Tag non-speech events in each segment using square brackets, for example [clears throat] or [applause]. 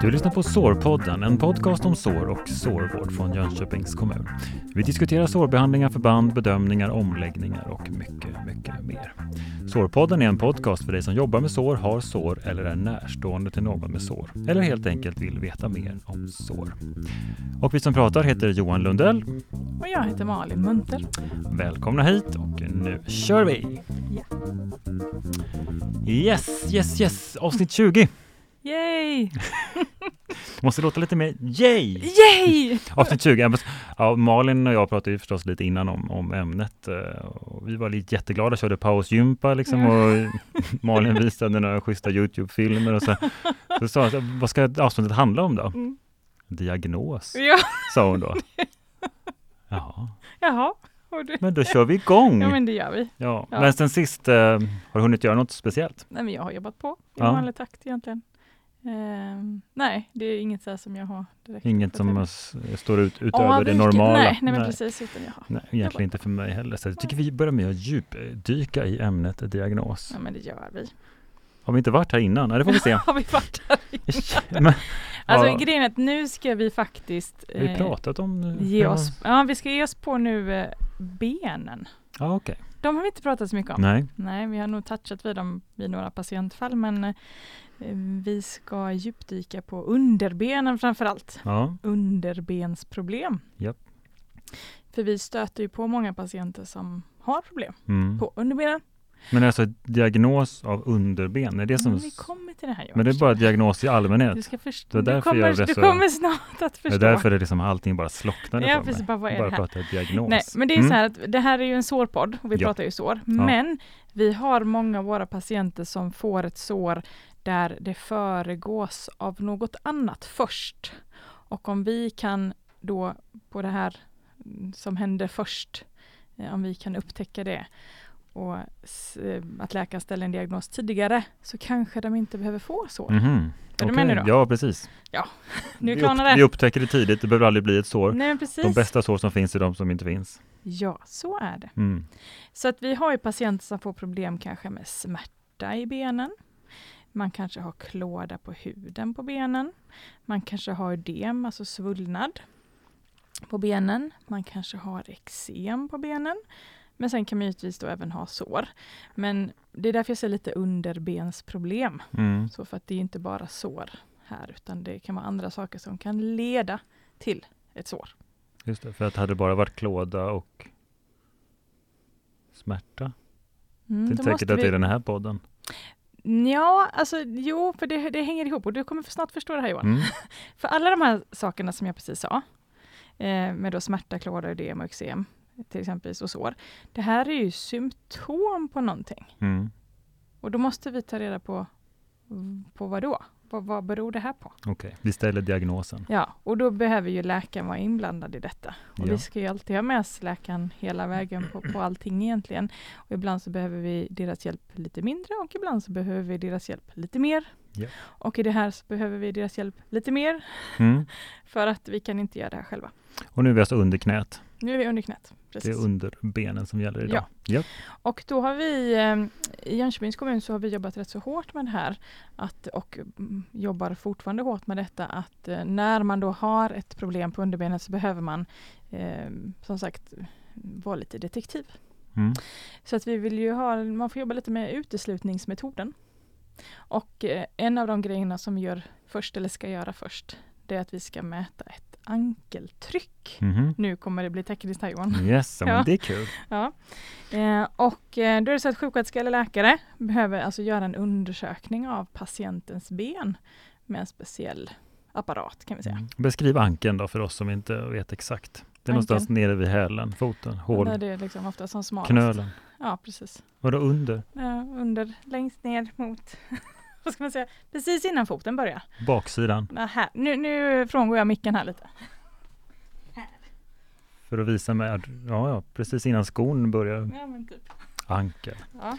Du lyssnar på Sårpodden, en podcast om sår och sårvård från Jönköpings kommun. Vi diskuterar sårbehandlingar, förband, bedömningar, omläggningar och mycket, mycket mer. Sårpodden är en podcast för dig som jobbar med sår, har sår eller är närstående till någon med sår. Eller helt enkelt vill veta mer om sår. Och vi som pratar heter Johan Lundell. Och jag heter Malin Munter. Välkomna hit och nu kör vi! Ja. Yes, yes, yes! Avsnitt 20! Yay! [laughs] Måste låta lite mer yay! Yay! [laughs] Avsnitt 20. Ja, Malin och jag pratade ju förstås lite innan om, om ämnet. eh, Och vi var lite jätteglada, körde pausgympa liksom och [laughs] Malin visade några schyssta Youtube-filmer och så. Så sa jag, här, vad ska avsnittet handla om då? Mm. Diagnos, Ja, sa hon då. Ja, jaha. Du... men då kör vi igång! Ja, men det gör vi. Ja, Ja. men sen sist, eh, har du hunnit göra något speciellt? Nej, men jag har jobbat på i Ja. vanlig takt egentligen. Ehm, nej, det är inget så som jag har direkt. Inget som står ut utöver det Avvikit. normala? Nej, nej, men precis. Utan jag har. Nej, egentligen inte för mig heller. Så jag tycker vi börjar med att djupdyka i ämnet diagnos. Ja, men det gör vi. Har vi inte varit här innan? Nej, det får vi se. [laughs] har vi varit här? [laughs] Men, Alltså Ja. grejen är att nu ska vi faktiskt har vi eh, pratat om... ge oss, ja vi ska ge oss på nu eh, benen. Ja, okej. De har vi inte pratat så mycket om. Nej. Nej, vi har nog touchat vid dem vid några patientfall, men eh, vi ska djupdyka på underbenen framför allt. Ja, Underbensproblem. Japp. För vi stöter ju på många patienter som har problem mm. på underbenen. Men alltså diagnos av underben, är det som... Men vi kommer till det här Johan. Men det är bara diagnos i Du allmänhet? ska förstå. Det Du kommer, jag blev du kommer snart att Det förstå. är därför det liksom allting bara slocknade Ja, för precis, mig. bara, vad är bara det här? prata diagnos. Nej, men det är Mm. så här att det här är ju en sårpodd och vi Ja. pratar ju sår. Men vi har många av våra patienter som får ett sår där det föregås av något annat först. Och om vi kan då på det här mm, som hände först, eh, om vi kan upptäcka det och eh, att läkaren ställer en diagnos tidigare så kanske de inte behöver få sår. Mhm. Är du Okej, med nu då? Ja, precis. [laughs] Nu vi, klarnar upp, vi det. upptäcker det tidigt, det behöver aldrig bli ett sår. Nej, precis. De bästa sår som finns är de som inte finns. Ja, så är det. Mm. Så att vi har ju patienter som får problem kanske med smärta i benen. Man kanske har klåda på huden på benen. Man kanske har ödem, alltså svullnad på benen. Man kanske har eksem på benen. Men sen kan man givetvis då även ha sår. Men det är därför jag säger lite underbensproblem. Mm. Så för att det är inte bara sår här, utan det kan vara andra saker som kan leda till ett sår. Just det, för att hade det bara varit klåda och smärta. Mm, det är då inte säkert att det vi- är den här podden. Ja, alltså jo, för det, det hänger ihop och du kommer snart förstå det här Johan. Mm. [laughs] För alla de här sakerna som jag precis sa, eh, med då smärta, klåda, ödem och eksem, till exempel och sår. Det här är ju symptom på någonting. Mm. Och då måste vi ta reda på, på vad då? Vad, vad beror det här på? Okej, vi ställer diagnosen. Ja, och då behöver ju läkaren vara inblandad i detta. Och Ja. vi ska ju alltid ha med oss läkaren hela vägen på, på allting egentligen. Och ibland så behöver vi deras hjälp lite mindre och ibland så behöver vi deras hjälp lite mer. Ja. Och i det här så behöver vi deras hjälp lite mer Mm. [laughs] för att vi kan inte göra det här själva. Och nu är vi alltså under knät. Nu är vi under knät. Det Precis. är under benen som gäller idag. Ja. Och då har vi eh, i Jönköpings kommun så har vi jobbat rätt så hårt med det här att, och mm, jobbar fortfarande hårt med detta att eh, när man då har ett problem på underbenet så behöver man eh, som sagt vara lite detektiv. Mm. Så att vi vill ju ha, man får jobba lite med uteslutningsmetoden. Och eh, en av de grejerna som vi gör först eller ska göra först det är att vi ska mäta ett ankeltryck. Mhm. Nu kommer det bli tekniskt här Johan. Yes, ja. Ja. men det är kul. Ja. Eh, och eh, då är det så att sjuksköterska eller läkare behöver alltså göra en undersökning av patientens ben med en speciell apparat kan vi säga. Mm. Beskriv ankeln då för oss som inte vet exakt. Det är Ankeln? någonstans nere vid hälen, foten, hål, Där det är liksom ofta som smalast. knölen. Ja, precis. Vadå under? Eh, under, längst ner mot, [laughs] vad ska man säga, precis innan foten börjar. Baksidan. Här. Nu, nu frångår jag micken här lite. För att visa mig, att- ja, ja, precis innan skon börjar Ja, men typ. ankel. Ja.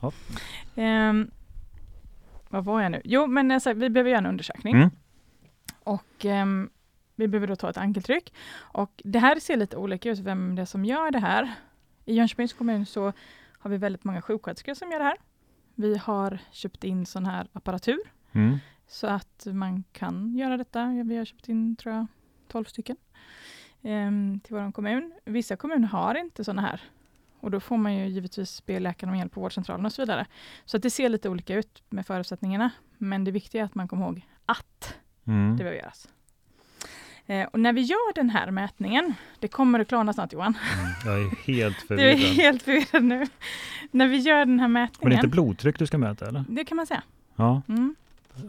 Ja. Ehm, vad var jag nu? Jo, men alltså, vi behöver göra en undersökning. Mm. Och ehm, vi behöver då ta ett ankeltryck. Och det här ser lite olika ut, vem det är som gör det här. I Jönköpings kommun så har vi väldigt många sjuksköterskor som gör det här. Vi har köpt in sån här apparatur Mm. så att man kan göra detta. Vi har köpt in, tror jag, 12 stycken ehm, till vår kommun. Vissa kommuner har inte sådana här. Och då får man ju givetvis be läkaren om hjälp på vårdcentralen och så vidare. Så att det ser lite olika ut med förutsättningarna. Men det viktiga är att man kommer ihåg att Mm. det behöver göras. Eh, och när vi gör den här mätningen, det kommer att klarna snart Johan, Mm. Jag är helt [laughs] du är förvirrad. helt förvirrad nu. När vi gör den här Men det är mätningen, inte blodtryck du ska mäta eller? det kan man säga. Ja, Mm.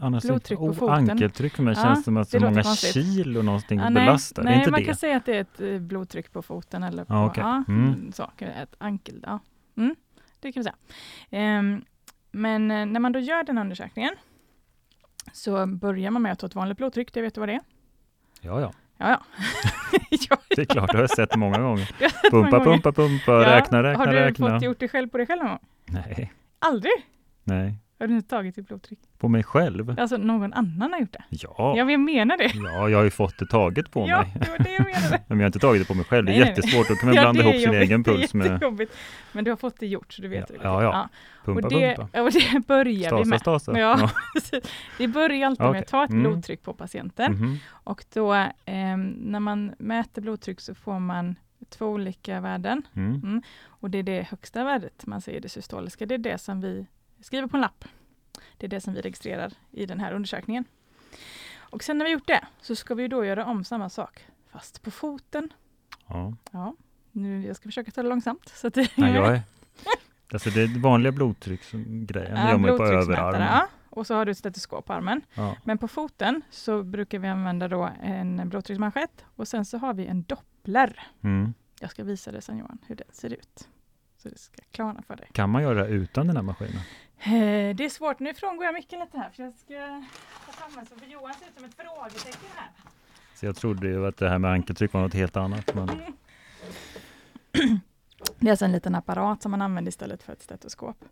annars Blodtryck på oh, foten. Ankeltryck för mig Ja, känns som att det låter många konstigt. kilo någonting Ja, nej, belastar. nej är inte man det? kan säga att det är ett eh, blodtryck på foten eller på, Ja, okej. ja, Mm. så, ett ankel, ja. Mm, det kan vi säga. Ehm, men eh, när man då gör den här undersökningen så börjar man med att ta ett vanligt blodtryck, det vet du vad det är? Ja, ja, Ja, [laughs] ja. ja det är klart. Det har jag sett många gånger. [laughs] har jag sett många Pumpa, gånger. pumpa, pumpa, räkna, räkna, Har du räkna. fått gjort det själv på dig själv någon gång? Nej, Aldrig? nej. Har du tagit ditt blodtryck? På mig själv? Alltså någon annan har gjort det? Ja, Ja, jag menar det. ja jag har ju fått det taget på ja, mig. det var det jag menade. [laughs] Men jag har inte tagit det på mig själv. Det är Nej, jättesvårt. Då kan man blanda det är ihop sin jobbigt, egen det är puls med jättejobbigt. Men du har fått det gjort så du vet Ja, det. ja, ja. Pumpa, och, det, pumpa. och det [laughs] börjar vi Stasa, med. stasa. Ja. [laughs] Precis. Vi börjar alltid med Okej. att ta ett Mm. blodtryck på patienten Mhm. och då eh, när man mäter blodtryck så får man två olika värden Mm. och det är det högsta värdet man ser det systoliska. Det är det som vi skriver på en lapp. Det är det som vi registrerar i den här undersökningen. Och sen när vi gjort det så ska vi då göra om samma sak fast på foten. Ja. Ja, nu, jag ska försöka ta det långsamt. Så att det, Nej, [laughs] jag är... Alltså det är vanliga blodtrycksgrejen, Ja, gör man på överarmen. ja. Och så har du ett stetoskop på armen. Ja. Men på foten så brukar vi använda då en blodtrycksmanschett och sen så har vi en doppler. Mm. Jag ska visa dig sen Johan hur den ser ut. Så det ska klarna för dig. Kan man göra det utan den här maskinen? Eh, Det är svårt, nu frångår jag micken lite här för jag ska ta fram så för Johan ser ut som ett frågetecken här. Så jag trodde ju att det här med ankeltryck var något helt annat. Men... [clears throat] Det är alltså en liten apparat som man använder istället för ett stetoskop.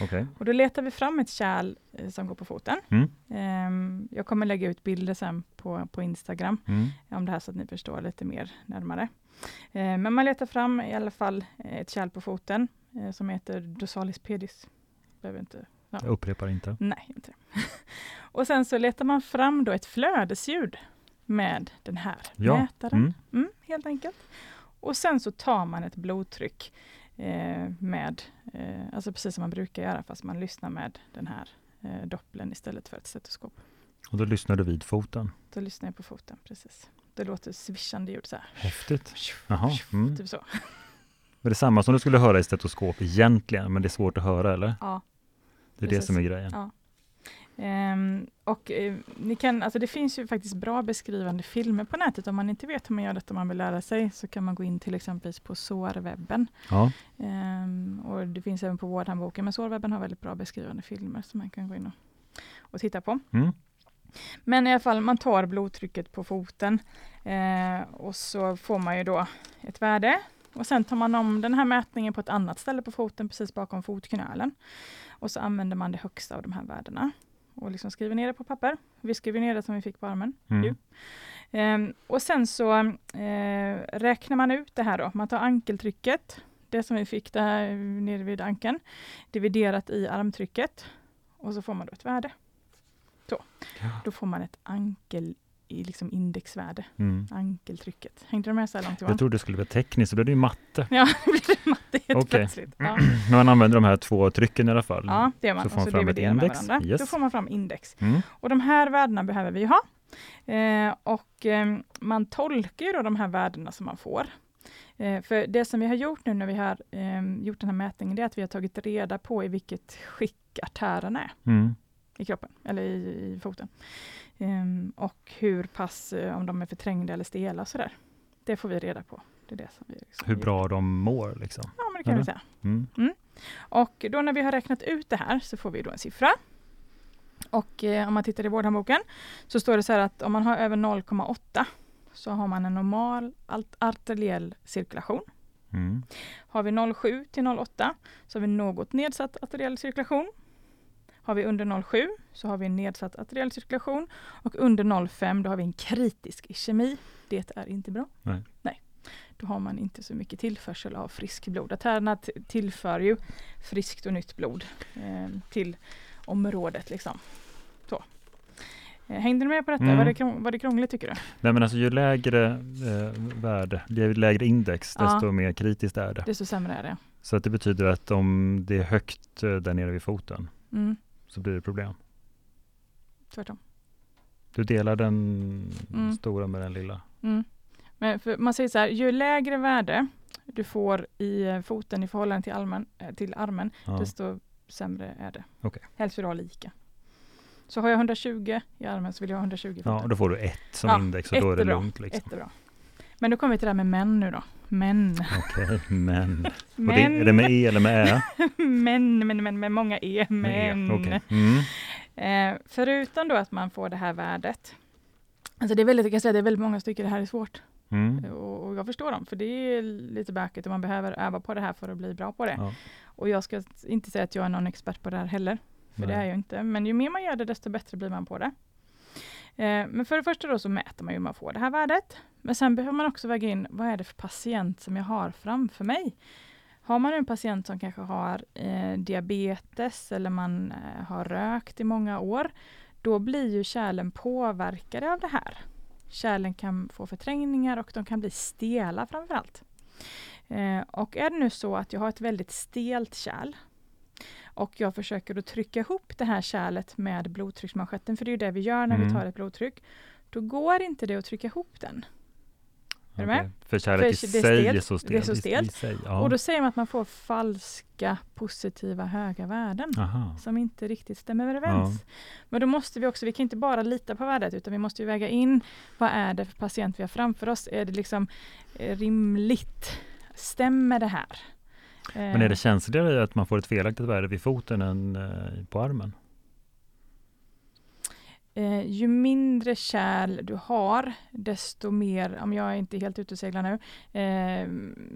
Okej. Och då letar vi fram ett kärl eh, som går på foten. Mm. Ehm, Jag kommer lägga ut bilder sen på, på Instagram Mm. om det här så att ni förstår lite mer närmare. Eh, Men man letar fram i alla fall ett kärl på foten som heter Dosalis pedis. Behöver inte, Jag upprepar inte. nej, inte. [laughs] Och sen så letar man fram då ett flödesljud med den här Ja. mätaren. Mm. Mm, helt enkelt. Och sen så tar man ett blodtryck eh, med, eh, alltså precis som man brukar göra, fast man lyssnar med den här eh, doppeln istället för ett stetoskop. Och då lyssnar du vid foten. Då lyssnar jag på foten, precis. Det låter svischande ljud så här. Häftigt. Jaha. Mm. Typ så. Är det samma som du skulle höra i stetoskop egentligen, men det är svårt att höra eller? Ja. Det är Precis. det som är grejen. Ja. Ehm, och eh, ni kan, alltså det finns ju faktiskt bra beskrivande filmer på nätet. Om man inte vet hur man gör detta om man vill lära sig så kan man gå in till exempel på SÅR-webben. Ja. Ehm, och det finns även på Vårdhandboken, men SÅR-webben har väldigt bra beskrivande filmer som man kan gå in och, och titta på. Mm. Men i alla fall, man tar blodtrycket på foten eh, och så får man ju då ett värde. Och sen tar man om den här mätningen på ett annat ställe på foten, precis bakom fotknölen. Och så använder man det högsta av de här värdena och liksom skriver ner det på papper. Vi skriver ner det som vi fick på armen. Mm. Ehm, och sen så eh, räknar man ut det här då. Man tar ankeltrycket, det som vi fick där nere vid ankeln, dividerat i armtrycket och så får man då ett värde. Så. Ja. Då får man ett ankel i liksom indexvärde, Mm. ankeltrycket. Hängde du med så här långt Johan? Jag trodde det skulle vara tekniskt, så blev det ju matte. Ja, [laughs] det det matte helt Okej. plötsligt. Ja. Men [clears throat] man använder de här två trycken i alla fall. ja, det gör man. Så får man fram ett index. Yes. Då får man fram index. Mm. Och de här värdena behöver vi ha. Eh, och eh, man tolkar ju då de här värdena som man får. Eh, för det som vi har gjort nu när vi har eh, gjort den här mätningen, det är att vi har tagit reda på i vilket skick artärerna är Mm. i kroppen, eller i, i foten. Ehm, och hur pass, eh, om de är förträngda eller stela och sådär. Det får vi reda på. Det är det som vi liksom Hur bra de mår liksom. Ja, men det kan vi säga. Mm. Och då när vi har räknat ut det här så får vi då en siffra. Och eh, om man tittar i vårdhandboken så står det så här att om man har över 0,8 så har man en normal arteriell cirkulation. Mm. Har vi 0,7 till 0,8 så har vi något nedsatt arteriell cirkulation. Har vi under 0,7 så har vi en nedsatt arteriell cirkulation och under 0,5 då har vi en kritisk ischemi. Det är inte bra. Nej. Nej. då har man inte så mycket tillförsel av frisk blod. Artärerna tillför ju friskt och nytt blod eh, till området. Liksom. Så. Eh, hängde du med på detta? Mm. Var, det krång, var det krångligt tycker du? Nej men alltså ju lägre eh, värde, ju lägre index, ja. desto mer kritiskt är det. Desto sämre är det. Så att det betyder att om det är högt eh, där nere vid foten mm. Så blir det problem. Tvärtom. Du delar den mm. stora med den lilla? Mm. Men man säger så här, ju lägre värde du får i eh, foten i förhållande till, allmän, eh, till armen, ja. desto sämre är det. Okay. Helst vill du ha lika. Så har jag 120 i armen så vill jag ha 120 i foten. Ja, då får du ett som ja, index och då är det lugnt. Liksom. Ett är bra. Men då kommer vi till det här med män nu då. Män. Okej, okay, män. [laughs] män. Det, är det med E eller med Ä? [laughs] män, men, men med många E. Män. Okay. Mm. Eh, förutom då att man får det här värdet. Alltså det är väldigt, jag kan säga, det är väldigt många som tycker det här är svårt. Mm. Och, och, jag förstår dem, för det är lite bökigt och man behöver öva på det här för att bli bra på det. Ja. Och jag ska inte säga att jag är någon expert på det här heller, för Nej. det är jag inte. Men ju mer man gör det, desto bättre blir man på det. Eh, men för det första då så mäter man hur man får det här värdet. Men sen behöver man också väga in, vad är det för patient som jag har framför mig? Har man en patient som kanske har eh, diabetes eller man eh, har rökt i många år, då blir ju kärlen påverkade av det här. Kärlen kan få förträngningar och de kan bli stela framförallt. Eh, och är det nu så att jag har ett väldigt stelt kärl och jag försöker att trycka ihop det här kärlet med blodtrycksmanschetten, för det är det vi gör när mm. vi tar ett blodtryck, då går inte det att trycka ihop den. Är okay. du med? För kärlet i sig är så stelt. Det är så stelt. Ja. Och då säger man att man får falska positiva höga värden Aha. som inte riktigt stämmer överens. Ja. Men då måste vi också, vi kan inte bara lita på värdet utan vi måste väga in vad är det för patient vi har framför oss? Är det liksom eh, rimligt? Stämmer det här? Men är det känsligare att man får ett felaktigt värde vid foten än eh, på armen? Eh, ju mindre kärl du har, desto mer, om jag är inte helt ute och seglar nu, eh,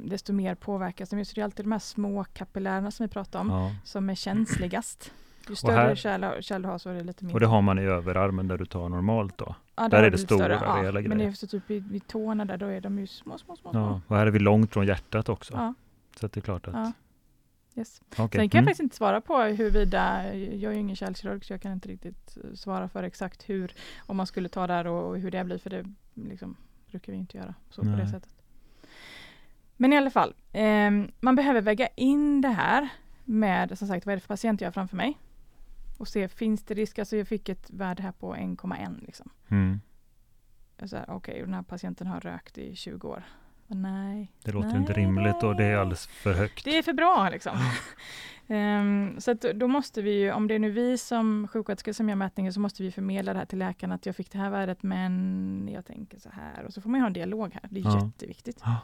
desto mer påverkas de. Så det är alltid de här små kapillärerna som vi pratar om, ja. som är känsligast. Ju större här, kärl, kärl du har så är det lite mindre. Och det har man i överarmen där du tar normalt då? Ja, där är det stora, större, ja, grejer. Men det är så typ vid, vid tårna där, då är de ju små, små, små. Ja, och här är vi långt från hjärtat också. Ja. Så det är klart att. Yes. Okay. Sen kan mm. jag faktiskt inte svara på huruvida, jag är ju ingen kärlkirurg så jag kan inte riktigt eh, svara för exakt hur, om man skulle ta där och, och hur det blir, för det liksom, brukar vi inte göra så Nej. på det sättet. Men i alla fall, eh, man behöver väga in det här med, som sagt, vad är det för patient jag har framför mig? Och se, finns det risk? Alltså jag fick ett värde här på 1,1 liksom. Mm. Okej, okay, den här patienten har rökt i 20 år. Nej. Det låter nej, inte rimligt nej. och det är alldeles för högt. Det är för bra liksom. um, [laughs] så då måste vi ju, om det är nu vi som sjuksköterskor som gör mätningen, så måste vi förmedla det här till läkaren att jag fick det här värdet men jag tänker så här. Och så får man ha en dialog här. Det är ja. jätteviktigt. Ja.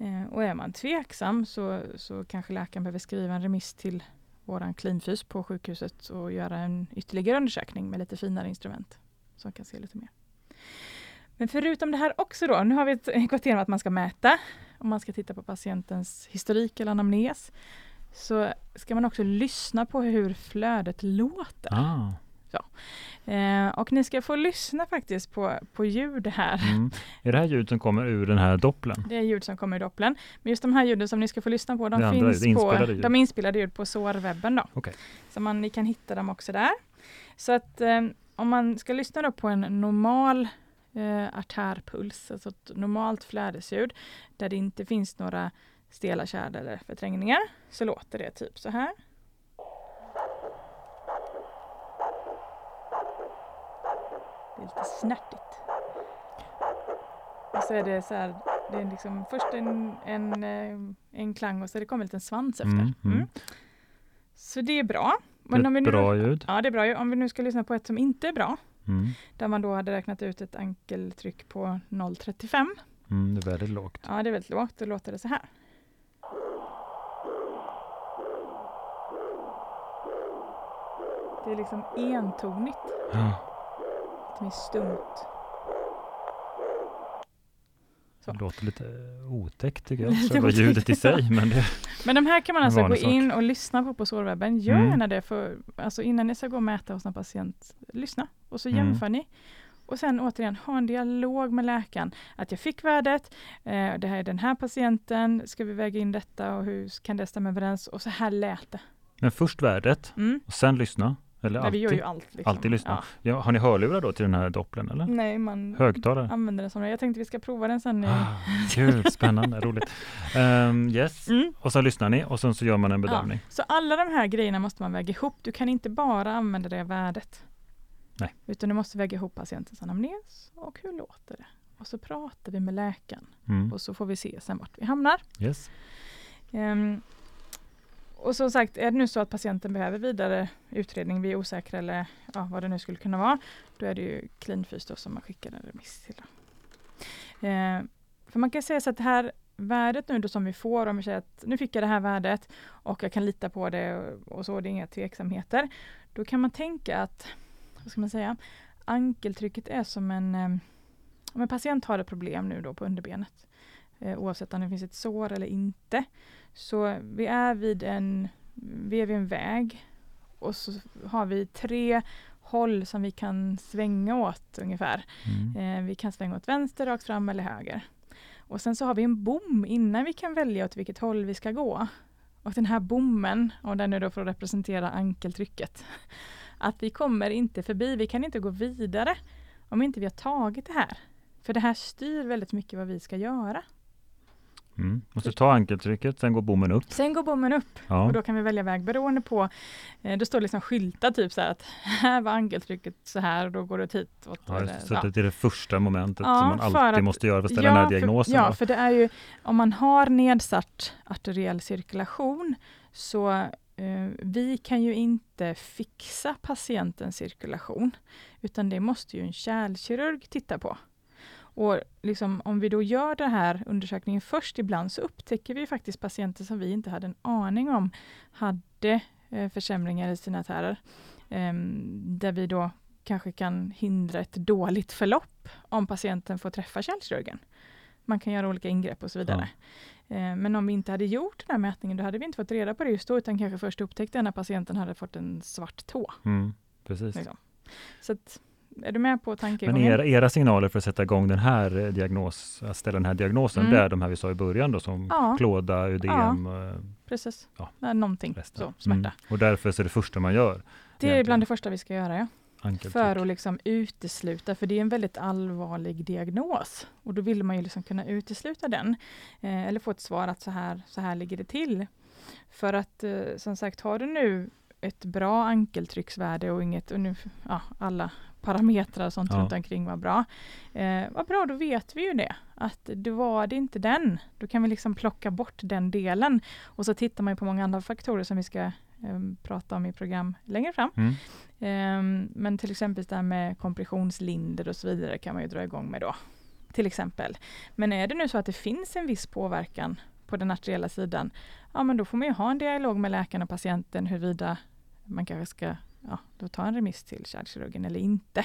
Uh, och är man tveksam så, så kanske läkaren behöver skriva en remiss till våran klinfys på sjukhuset och göra en ytterligare undersökning med lite finare instrument som kan se lite mer. Men förutom det här också då, nu har vi gått igenom att man ska mäta, om man ska titta på patientens historik eller anamnes, så ska man också lyssna på hur flödet låter. Ah. Så. Eh, och ni ska få lyssna faktiskt på, på ljud här. Mm. [laughs] Är det här ljud som kommer ur den här doppeln? Det är ljud som kommer ur doppeln. Men just de här ljuden som ni ska få lyssna på, de det finns andra, på ljud. de inspelade ljud på sårwebben. Då. Okay. Så man, ni kan hitta dem också där. Så att eh, om man ska lyssna på en normal eh, artärpuls, alltså ett normalt flödesljud där det inte finns några stela kärl eller förträngningar, så låter det typ så här. Det är lite snärtigt. Och så är det så här, det är liksom först en, en, eh, en klang och så det kommer en liten svans efter. Mm, mm. Mm. Så det är bra. Men det är ett nu, bra ljud. Ja, det är bra. Om vi nu ska lyssna på ett som inte är bra, Mm. Där man då hade räknat ut ett ankeltryck på 0,35. Mm, det är väldigt lågt. Ja, det är väldigt lågt. Då låter det så här. Det är liksom entonigt. Ja. Lite mer stumt. Så. Det låter lite otäckt tycker jag, [laughs] själva ljudet i sig. Men, det men de här kan man alltså gå in och lyssna på på sårwebben. Gör mm. gärna det, för, alltså innan ni ska gå och mäta hos en patient. Lyssna och så mm. jämför mm. ni. Och sen återigen ha en dialog med läkaren. Att jag fick värdet, eh, det här är den här patienten, ska vi väga in detta och hur kan det stämma överens? Och så här lät det. Men först värdet Mm. och sen lyssna? Eller Nej, alltid, vi gör ju allt. Liksom. alltid lyssna? Ja. Ja. har ni hörlurar då till den här doppeln eller? Nej, man Högtalare? använder det som det. Jag tänkte vi ska prova den sen. I... Ah, kul, spännande, [laughs] roligt. Ehm, yes, Mm. och så lyssnar ni och sen så gör man en Ja, bedömning. så alla de här grejerna måste man väga ihop. Du kan inte bara använda det värdet. Nej. Utan du måste väga ihop patientens anamnes och hur låter det? Och så pratar vi med läkaren Mm. och så får vi se sen vart vi hamnar. Yes. Ehm, och som sagt, är det nu så att patienten behöver vidare utredning, vi är osäkra eller ja, vad det nu skulle kunna vara, då är det ju Cleanfys då som man skickar en remiss till. Eh, för man kan säga så att det här värdet nu då som vi får, om vi säger att nu fick jag det här värdet och jag kan lita på det och, och så, det är inga tveksamheter. Då kan man tänka att, vad ska man säga, ankeltrycket är som en, eh, om en patient har ett problem nu då på underbenet, eh, oavsett om det finns ett sår eller inte. Så vi är vid en, vi är vid en väg och så har vi tre håll som vi kan svänga åt ungefär. Mm. Eh, vi kan svänga åt vänster, rakt fram eller höger. Och sen så har vi en bom innan vi kan välja åt vilket håll vi ska gå. Och den här bommen, och den är då för att representera ankeltrycket, [laughs] att vi kommer inte förbi, vi kan inte gå vidare om inte vi har tagit det här. För det här styr väldigt mycket vad vi ska göra. Mm. Så ta ankeltrycket, sen går bommen upp. Sen går bommen upp Ja. och då kan vi välja väg beroende på, eh, det står liksom skyltar typ så här att [laughs] här var ankeltrycket så här och då går det hitåt. Ja, eller- så ja. det är det första momentet Ja, som man alltid att- måste göra för att ställa den här diagnosen. För, ja, då. för det är ju om man har nedsatt arteriell cirkulation så eh, vi kan ju inte fixa patientens cirkulation utan det måste ju en kärlkirurg titta på. Och liksom, om vi då gör den här undersökningen först ibland så upptäcker vi faktiskt patienter som vi inte hade en aning om hade eh, försämringar i sina artärer. Ehm, där vi då kanske kan hindra ett dåligt förlopp om patienten får träffa kärlkirurgen. Man kan göra olika ingrepp och så vidare. Eh, Men om vi inte hade gjort den här mätningen, då hade vi inte fått reda på det just då, utan kanske först upptäckte när patienten hade fått en svart tå. Mm, precis. Liksom. Så att, är du med på Men tankegången? era, era signaler för att sätta igång den här eh, diagnos, att ställa den här diagnosen, Mm. det är de här vi sa i början då som Ja. klåda, ödem, eh, Precis, Ja. ja. någonting resten. så, smärta. Mm. Och därför så är det första man gör Det är egentligen. bland det första vi ska göra, ja. ankeltryck. För att liksom utesluta, för det är en väldigt allvarlig diagnos. Och då vill man ju liksom kunna utesluta den. Eh, eller få ett svar att så här, så här ligger det till. För att eh, som sagt, har du nu ett bra ankeltrycksvärde och inget, och nu, ja, alla parametrar och sånt Ja. runt omkring var bra. Eh, vad bra, då vet vi ju det. Att det var det inte den. Då kan vi liksom plocka bort den delen. Och så tittar man på många andra faktorer som vi ska eh, prata om i program längre fram. Mm. Ehm, men till exempel det här med kompressionslinder och så vidare kan man ju dra igång med då. Till exempel. Men är det nu så att det finns en viss påverkan på den arteriella sidan, ja men då får man ju ha en dialog med läkaren och patienten huruvida man kanske ska ja, då ta en remiss till kärlkirurgen eller inte.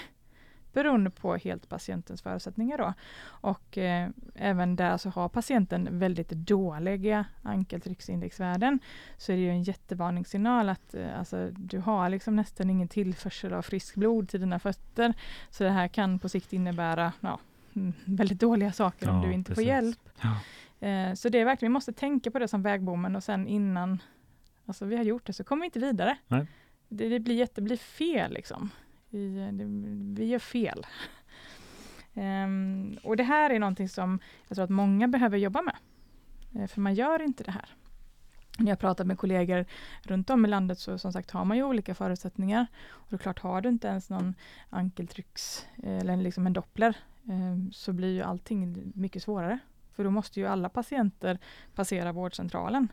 Beroende på helt patientens förutsättningar då. Och eh, även där så har patienten väldigt dåliga ankeltrycksindexvärden så är det ju en jättevarningssignal att eh, alltså, du har liksom nästan ingen tillförsel av friskt blod till dina fötter. Så det här kan på sikt innebära ja, mm, väldigt dåliga saker om Ja, du inte får precis. hjälp. Ja. Eh, så det är verkligen, vi måste tänka på det som vägbommen och sen innan alltså, vi har gjort det så kommer vi inte vidare. Nej. Det, det blir det blir fel liksom. Vi, det, vi gör fel. um, [laughs] och det här är någonting som jag tror att många behöver jobba med. Eh, för man gör inte det här. När jag pratar med kollegor runt om i landet så som sagt har man ju olika förutsättningar. Och det är klart, har du inte ens någon ankeltrycks eh, eller liksom en doppler eh, så blir ju allting mycket svårare. För då måste ju alla patienter passera vårdcentralen.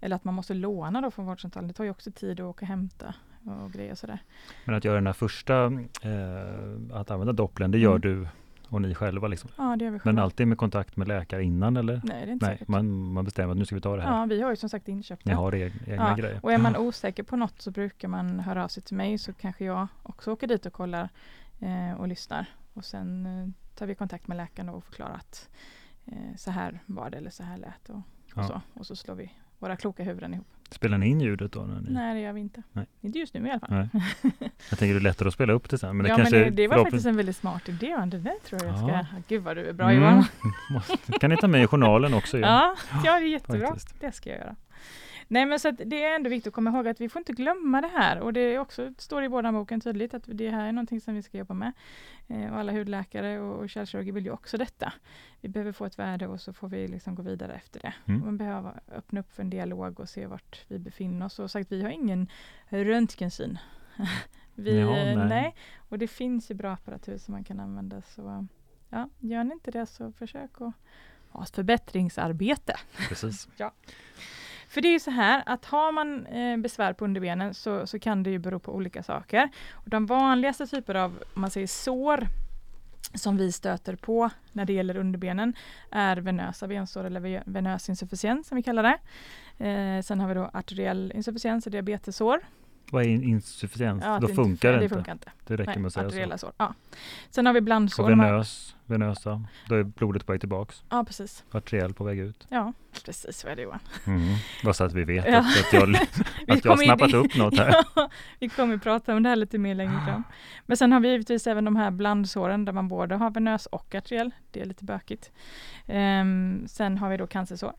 Eller att man måste låna då från vårdcentralen. Det tar ju också tid att åka och hämta och grejer sådär. Men att göra den här första, eh, att använda doppeln, det gör Mm. du och ni själva liksom. Ja, det gör vi Men själva. alltid med kontakt med läkare innan eller? Nej, det är inte Nej, säkert. man, man bestämmer att nu ska vi ta det här. Ja, vi har ju som sagt inköpt Ni det. har eg- egna Ja, grejer. Och är man osäker på något så brukar man höra av sig till mig så kanske jag också åker dit och kollar eh, och lyssnar. Och sen eh, tar vi kontakt med läkaren och förklarar att eh, så här var det eller så här lät och, och Ja. så. Och så slår vi våra kloka huvuden ihop. Spelar ni in ljudet då? När ni... Nej, det gör vi inte. Nej. Inte just nu i alla fall. Nej. [laughs] Jag tänker det är lättare att spela upp det sen. Men det ja, kanske men det, det var faktiskt en väldigt smart idé. Det där tror jag ska... Ja. Gud vad du är bra Mm. Johan. [laughs] Kan ni ta med i journalen också? ju. Ja, ja, det är [laughs] jättebra. Faktiskt. Det ska jag göra. Nej, men så det är ändå viktigt att komma ihåg att vi får inte glömma det här. Och det är också, står i båda boken tydligt att det här är någonting som vi ska jobba med. Eh, och alla hudläkare och, och kärlkirurger vill ju också detta. Vi behöver få ett värde och så får vi liksom gå vidare efter det. Mm. Man behöver öppna upp för en dialog och se vart vi befinner oss. Och sagt, vi har ingen röntgensyn. [laughs] vi, Ja, nej. nej. Och det finns ju bra apparatur som man kan använda. Så ja, gör ni inte det så försök att ha ett förbättringsarbete. Precis. [laughs] För det är ju så här att har man eh, besvär på underbenen så, så kan det ju bero på olika saker. Och de vanligaste typer av, om man säger sår, som vi stöter på när det gäller underbenen är venösa bensår eller venös insufficiens som vi kallar det. Eh, sen har vi då arteriell insufficiens och diabetessår. Vad är in- insufficiens? Ja, Då inte- funkar det, det inte. funkar inte. Det räcker Nej, med att säga arteriella så. sår. Ja. Sen har vi blandsår. Och venös, venösa, då är blodet på väg tillbaks. Ja, precis. Arteriell på väg ut. Ja, precis så är det Johan. Mm. Bara så att vi vet Ja. att, att jag, [laughs] att jag har snappat upp något här. [laughs] Ja, vi kommer prata om det här lite mer längre fram. Men sen har vi givetvis även de här blandsåren där man både har venös och arteriell. Det är lite bökigt. Ehm, sen har vi då cancersår.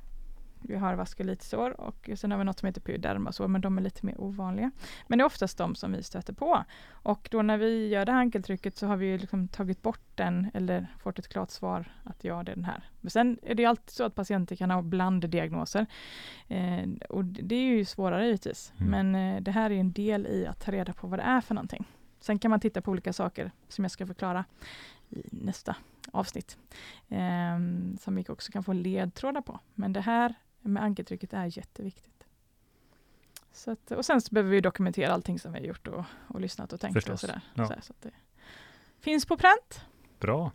Vi har vaskulitsår och sen har vi något som heter pyodermasår men de är lite mer ovanliga. Men det är oftast de som vi stöter på. Och då när vi gör det här ankeltrycket så har vi liksom tagit bort den eller fått ett klart svar att ja, det är den här. Men sen är det alltid så att patienter kan ha blanddiagnoser. Eh, och det är ju svårare givetvis. Mm. Men eh, det här är en del i att ta reda på vad det är för någonting. Sen kan man titta på olika saker som jag ska förklara i nästa avsnitt. Ehm, som vi också kan få ledtrådar på. Men det här med ankeltrycket är jätteviktigt. Så att, och sen så behöver vi dokumentera allting som vi har gjort och, och lyssnat och tänkt och sådär. Ja. Så så det finns på pränt. Bra.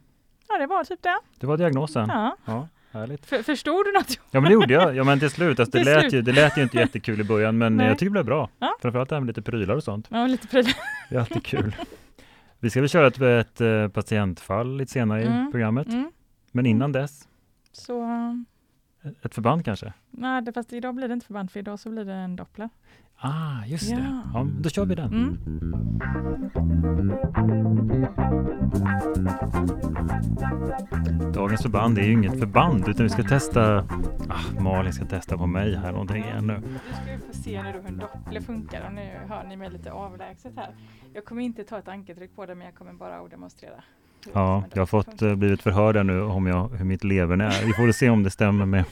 Ja, det var typ det. Det var diagnosen. Ja. Ja, härligt. För, förstod du något? Ja men det gjorde jag. Ja men till slut. Alltså, [laughs] det, Till lät slut. ju, det lät ju inte jättekul i början men Nej. jag tycker det blev bra. Ja. Framförallt det här med lite prylar och sånt. Ja, lite prylar. Det är alltid kul. Vi ska väl köra ett, ett eh, patientfall lite senare i Mm. programmet. Mm. Men innan dess, Så, ett förband kanske? nej, det, fast idag blir det inte förband, för idag så blir det en doppler. Ah, just det. Ja. Ja, men då kör vi den. Mm. Dagens förband är ju inget förband utan vi ska testa, ah, Malin ska testa på mig här någonting igen nu. Nu ska vi få se nu då hur en doppler funkar och nu hör ni mig lite avlägset här. Jag kommer inte ta ett ankeltryck på det men jag kommer bara att demonstrera. Ja, jag har fått eh, blivit förhörd här nu om jag, hur mitt leverne är. Vi får väl se om det stämmer med.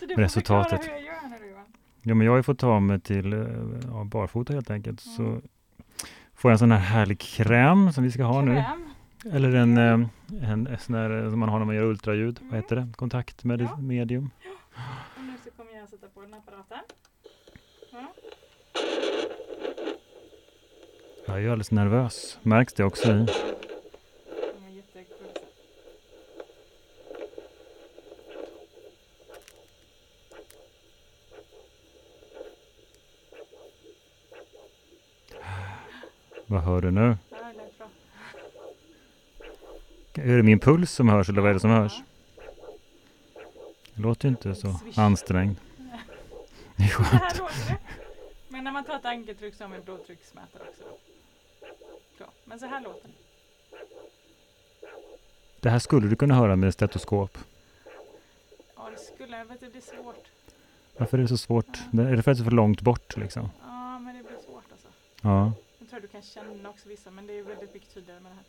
Du resultatet. hur jag gör nu Johan. Ja, men jag har ju fått ta mig till eh, ja, barfota helt enkelt. Mm. Så får jag en sån här härlig kräm som vi ska ha nu. Kräm. Eller en, eh, en, en sån här eh, som man har när man gör ultraljud. Mm. Vad heter det? Kontaktmedium. Och nu så kommer jag sätta på den apparaten. Ja. Jag är ju alldeles nervös. Märks det också i? Den var jättecool. Vad hör du nu? Ja. Är det min puls som hörs eller vad är det som hörs? Det låter inte så ansträngd. [laughs] Det är skönt. Men när man tar ett ankeltryck så har man blodtrycksmätare också. Så, men så här låter det. Det här skulle du kunna höra med stetoskop. Ja, det skulle jag, vet det blir svårt. Varför är det så svårt? Det- Är det för att det är för långt bort liksom? Ja, men det blir svårt alltså. Ja. Jag tror du kan känna också vissa, men det är väldigt mycket tydligare med det här.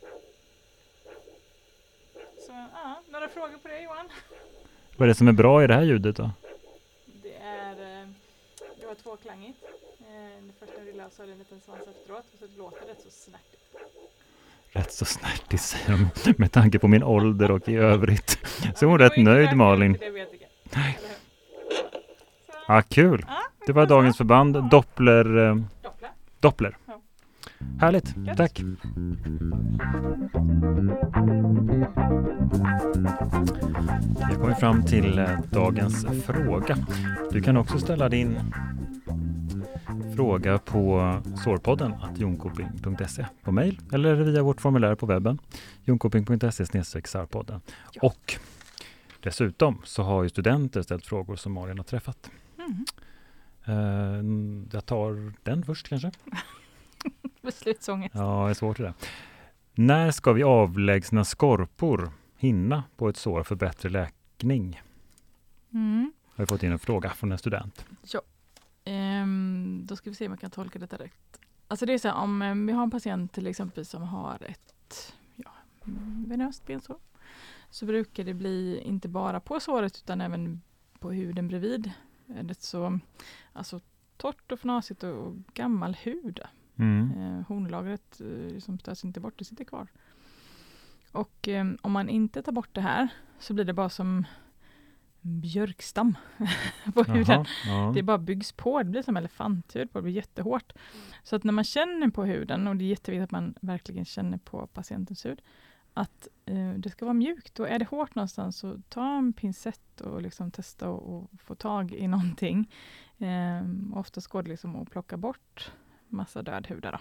Så, ja, några frågor på det Johan? Vad är det som är bra i det här ljudet då? Det är, eh, det var tvåklangigt. Eh, det första lilla så har det en liten svans efteråt så låter det rätt så snärtigt. Rätt så snärtigt säger de med tanke på min ålder och i övrigt. Så är hon Ja, rätt nöjd Malin. jag Ja, kul. ja, Det var dagens förband. Doppler. Eh, Doppler. Doppler. Härligt. Gött. Tack. Vi har kommit fram till eh, dagens fråga. Du kan också ställa din fråga på sårpodden att jonkoping.se på mejl eller via vårt formulär på webben jonkoping.se sarpodden. Ja. Och dessutom så har ju studenter ställt frågor som Malin har träffat. Mm. Eh, jag tar den först kanske. [laughs] Beslutsångest. Ja, det är svårt det där. När ska vi avlägsna skorpor, hinna, på ett sår för bättre läkning? Mm. Har vi fått in en fråga från en student. Ehm, då ska vi se om jag kan tolka detta rätt. Alltså det är så här, om eh, vi har en patient till exempel som har ett ja, venöst bensår. Så brukar det bli inte bara på såret utan även på huden bredvid. Är det så, alltså torrt och fnasigt och gammal hud. Mm. Eh, hornlagret eh, som stöts inte bort, det sitter kvar. Och eh, om man inte tar bort det här så blir det bara som björkstam [laughs] på huden. Jaha, ja. Det bara byggs på, det blir som elefanthud på, det blir jättehårt. Så att när man känner på huden, och det är jätteviktigt att man verkligen känner på patientens hud, att eh, det ska vara mjukt. Och är det hårt någonstans så ta en pincett och liksom testa och, och få tag i någonting. Eh, oftast går det liksom att plocka bort massa död hud. Då.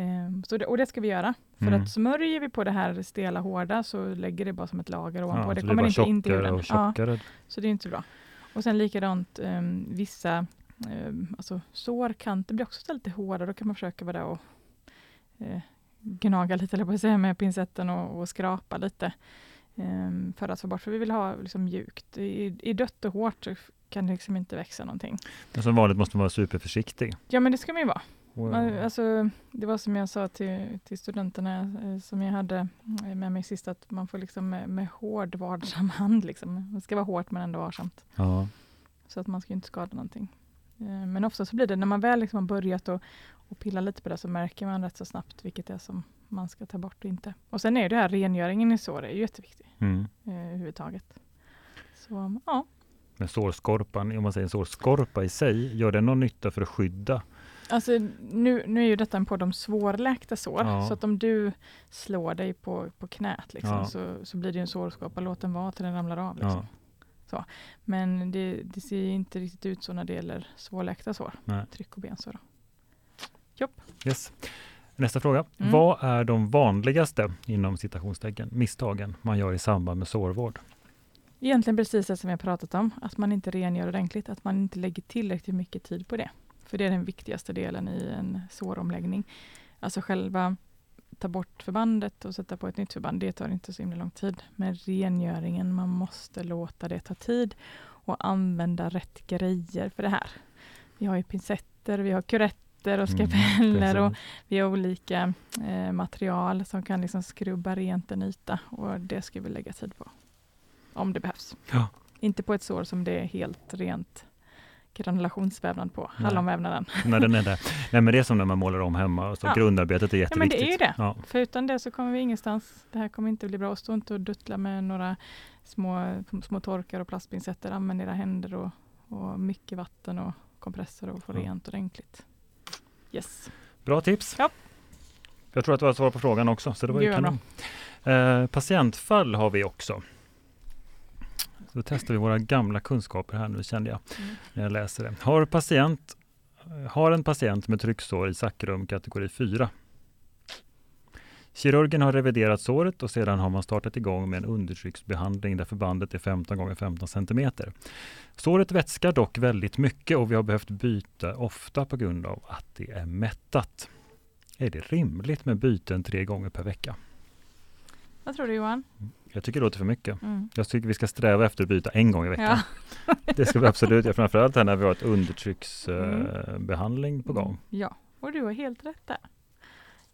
Eh, så det, och det ska vi göra. För Mm. att smörjer vi på det här stela hårda så lägger det bara som ett lager ovanpå. Ja, det kommer inte in till huden. Ja. Så det är inte bra. Och sen likadant um, vissa um, alltså sårkanter blir också lite hårda. Då kan man försöka vara där och eh, gnaga lite, eller på att säga, med pincetten och, och skrapa lite. ehm, för att få bort, för vi vill ha liksom mjukt. I, I dött och hårt kan det liksom inte växa någonting. Men som vanligt måste man vara superförsiktig. Ja men det ska man ju vara. Och, Man, alltså, det var som jag sa till, till studenterna eh, som jag hade eh, med mig sist, att man får liksom med, med hård varsam hand. Liksom. Det ska vara hårt men ändå varsamt. ja. Så att man ska inte skada någonting. Eh, Men ofta så blir det, när man väl liksom har börjat och, och pilla lite på det, så märker man rätt så snabbt vilket det är som man ska ta bort och inte. Och sen är det här rengöringen i sår, är ju jätteviktig Mm. eh, överhuvudtaget. Så ja, Men sårskorpan, om man säger en sårskorpa i sig, gör den någon nytta för att skydda? alltså nu, nu är ju detta en podd om svårläkta sår, Ja. så att om du slår dig på, på knät liksom, Ja. så, så blir det en sårskorpa, låt den vara till den ramlar av. Liksom. Ja. Men det, det ser inte riktigt ut så när det gäller svårläkta sår, Nej. tryck och bensår. då. Yes. Nästa fråga. Mm. Vad är de vanligaste, inom citationstecken, misstagen man gör i samband med sårvård? Egentligen precis det som jag pratat om, att man inte rengör ordentligt, att man inte lägger tillräckligt mycket tid på det. För det är den viktigaste delen i en såromläggning. Alltså själva ta bort förbandet och sätta på ett nytt förband, det tar inte så himla lång tid. Men rengöringen, man måste låta det ta tid och använda rätt grejer för det här. Vi har ju pincetter, vi har kuretter och Mm, skapeller och precis. vi har olika eh, material som kan liksom skrubba rent en yta och det ska vi lägga tid på. Om det behövs. Ja. Inte på ett sår som det är helt rent granulationsvävnad på, Nej. hallonvävnaden. [laughs] Nej, den är där. Nej, men det är som när man målar om hemma. Så Ja. Grundarbetet är Ja, men jätteviktigt. det är ju det. Ja. För utan det så kommer vi ingenstans. Det här kommer inte bli bra. Och stå inte och duttla med några små, små torkar och plastpincetter. Använd era händer och, och mycket vatten och kompressor och få Ja. rent ordentligt. Yes. Bra tips. Ja. Jag tror att det var svar på frågan också, så det var ju kanon. Eh, patientfall har vi också. Så då testar vi våra gamla kunskaper här nu kände jag Mm. när jag läser det. Har, patient, har en patient med trycksår i sacrum kategori 4. Kirurgen har reviderat såret och sedan har man startat igång med en undertrycksbehandling där förbandet är 15 gånger 15 cm. Såret vätskar dock väldigt mycket och vi har behövt byta ofta på grund av att det är mättat. Är det rimligt med byten tre gånger per vecka? Vad tror du Johan? Jag tycker det låter för mycket. Mm. Jag tycker vi ska sträva efter att byta en gång i veckan. Ja. Det ska vi absolut göra, framförallt här när vi har ett undertrycksbehandling Mm. på gång. Ja, och du har helt rätt där.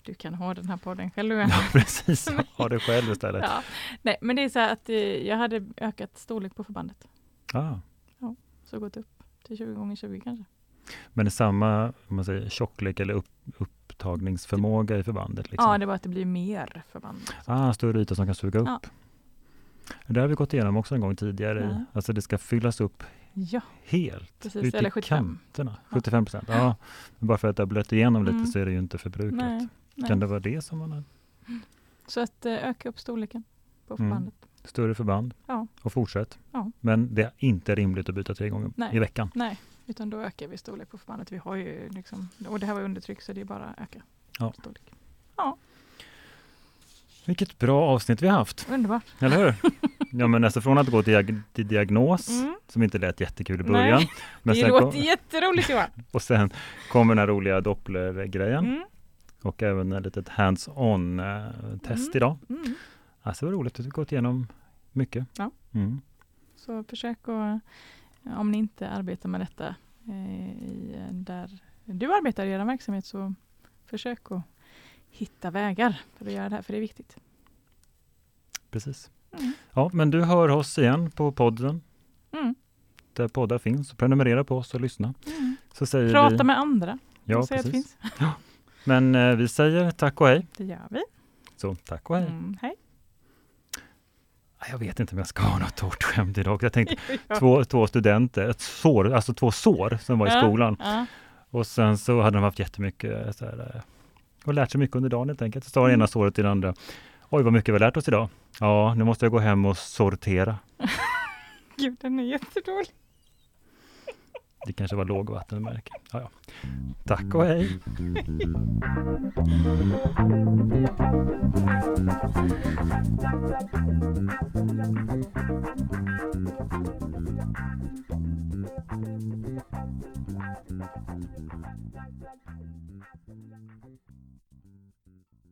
Du kan ha den här podden själv. Ja, precis. [laughs] Ha det själv istället. Ja. Nej, men det är så här att eh, jag hade ökat storlek på förbandet. Ah, Så gått upp till 20 gånger 20 kanske. men det är samma man säger, tjocklek eller upp, upptagningsförmåga i förbandet? Liksom. Ja, det var att det blir mer förband. ah, större yta som kan suga upp. Ja. Det har vi gått igenom också en gång tidigare. Ja. Alltså det ska fyllas upp Ja, helt. precis. ut i 75. kanterna. Ja. 75 procent. Ja. Men bara för att det har blött igenom lite Mm. så är det ju inte förbrukat. Nej, nej. Kan det vara det som man har? Så att eh, öka upp storleken på Mm. förbandet. Större förband Ja. och fortsätt. Ja. Men det är inte rimligt att byta tre gånger Nej. i veckan. Nej, utan då ökar vi storlek på förbandet. Vi har ju liksom, och det här var undertryck så det är bara att öka Ja. storlek. Vilket bra avsnitt vi har haft, Underbart. eller hur? [laughs] Ja men alltså från att gå till, diag till diagnos, Mm. som inte lät jättekul i början. Nej, [laughs] men det låter kom, jätteroligt Johan. [laughs] och sen kommer den här roliga Doppler-grejen Mm. och även ett litet hands-on eh, test Mm. idag. Mm. Alltså det var roligt att vi gått igenom mycket. Ja. Mm. Så försök att, om ni inte arbetar med detta eh, i, där du arbetar i er verksamhet, så försök att hitta vägar för att göra det här, för det är viktigt. Precis. Mm. Ja, men du hör oss igen på podden Mm. där poddar finns. Prenumerera på oss och lyssna. Mm. Så säger Prata vi, med andra. ja, precis. finns. Men eh, vi säger tack och hej. Det gör vi. Så tack och hej. Mm, hej. Jag vet inte om jag ska ha något hårt skämt idag. Jag tänkte [laughs] Ja. två, två studenter, ett sår, alltså två sår som var i Ja, skolan. Ja. Och sen så hade de haft jättemycket så här, eh, och lärt sig mycket under dagen helt enkelt. Så det Mm. ena såret till det andra. Oj, vad mycket vi har lärt oss idag. Ja, nu måste jag gå hem och sortera. [laughs] Gud, den är jättedålig. Det kanske var lågvattenmärke. Ja, ja. Tack och hej!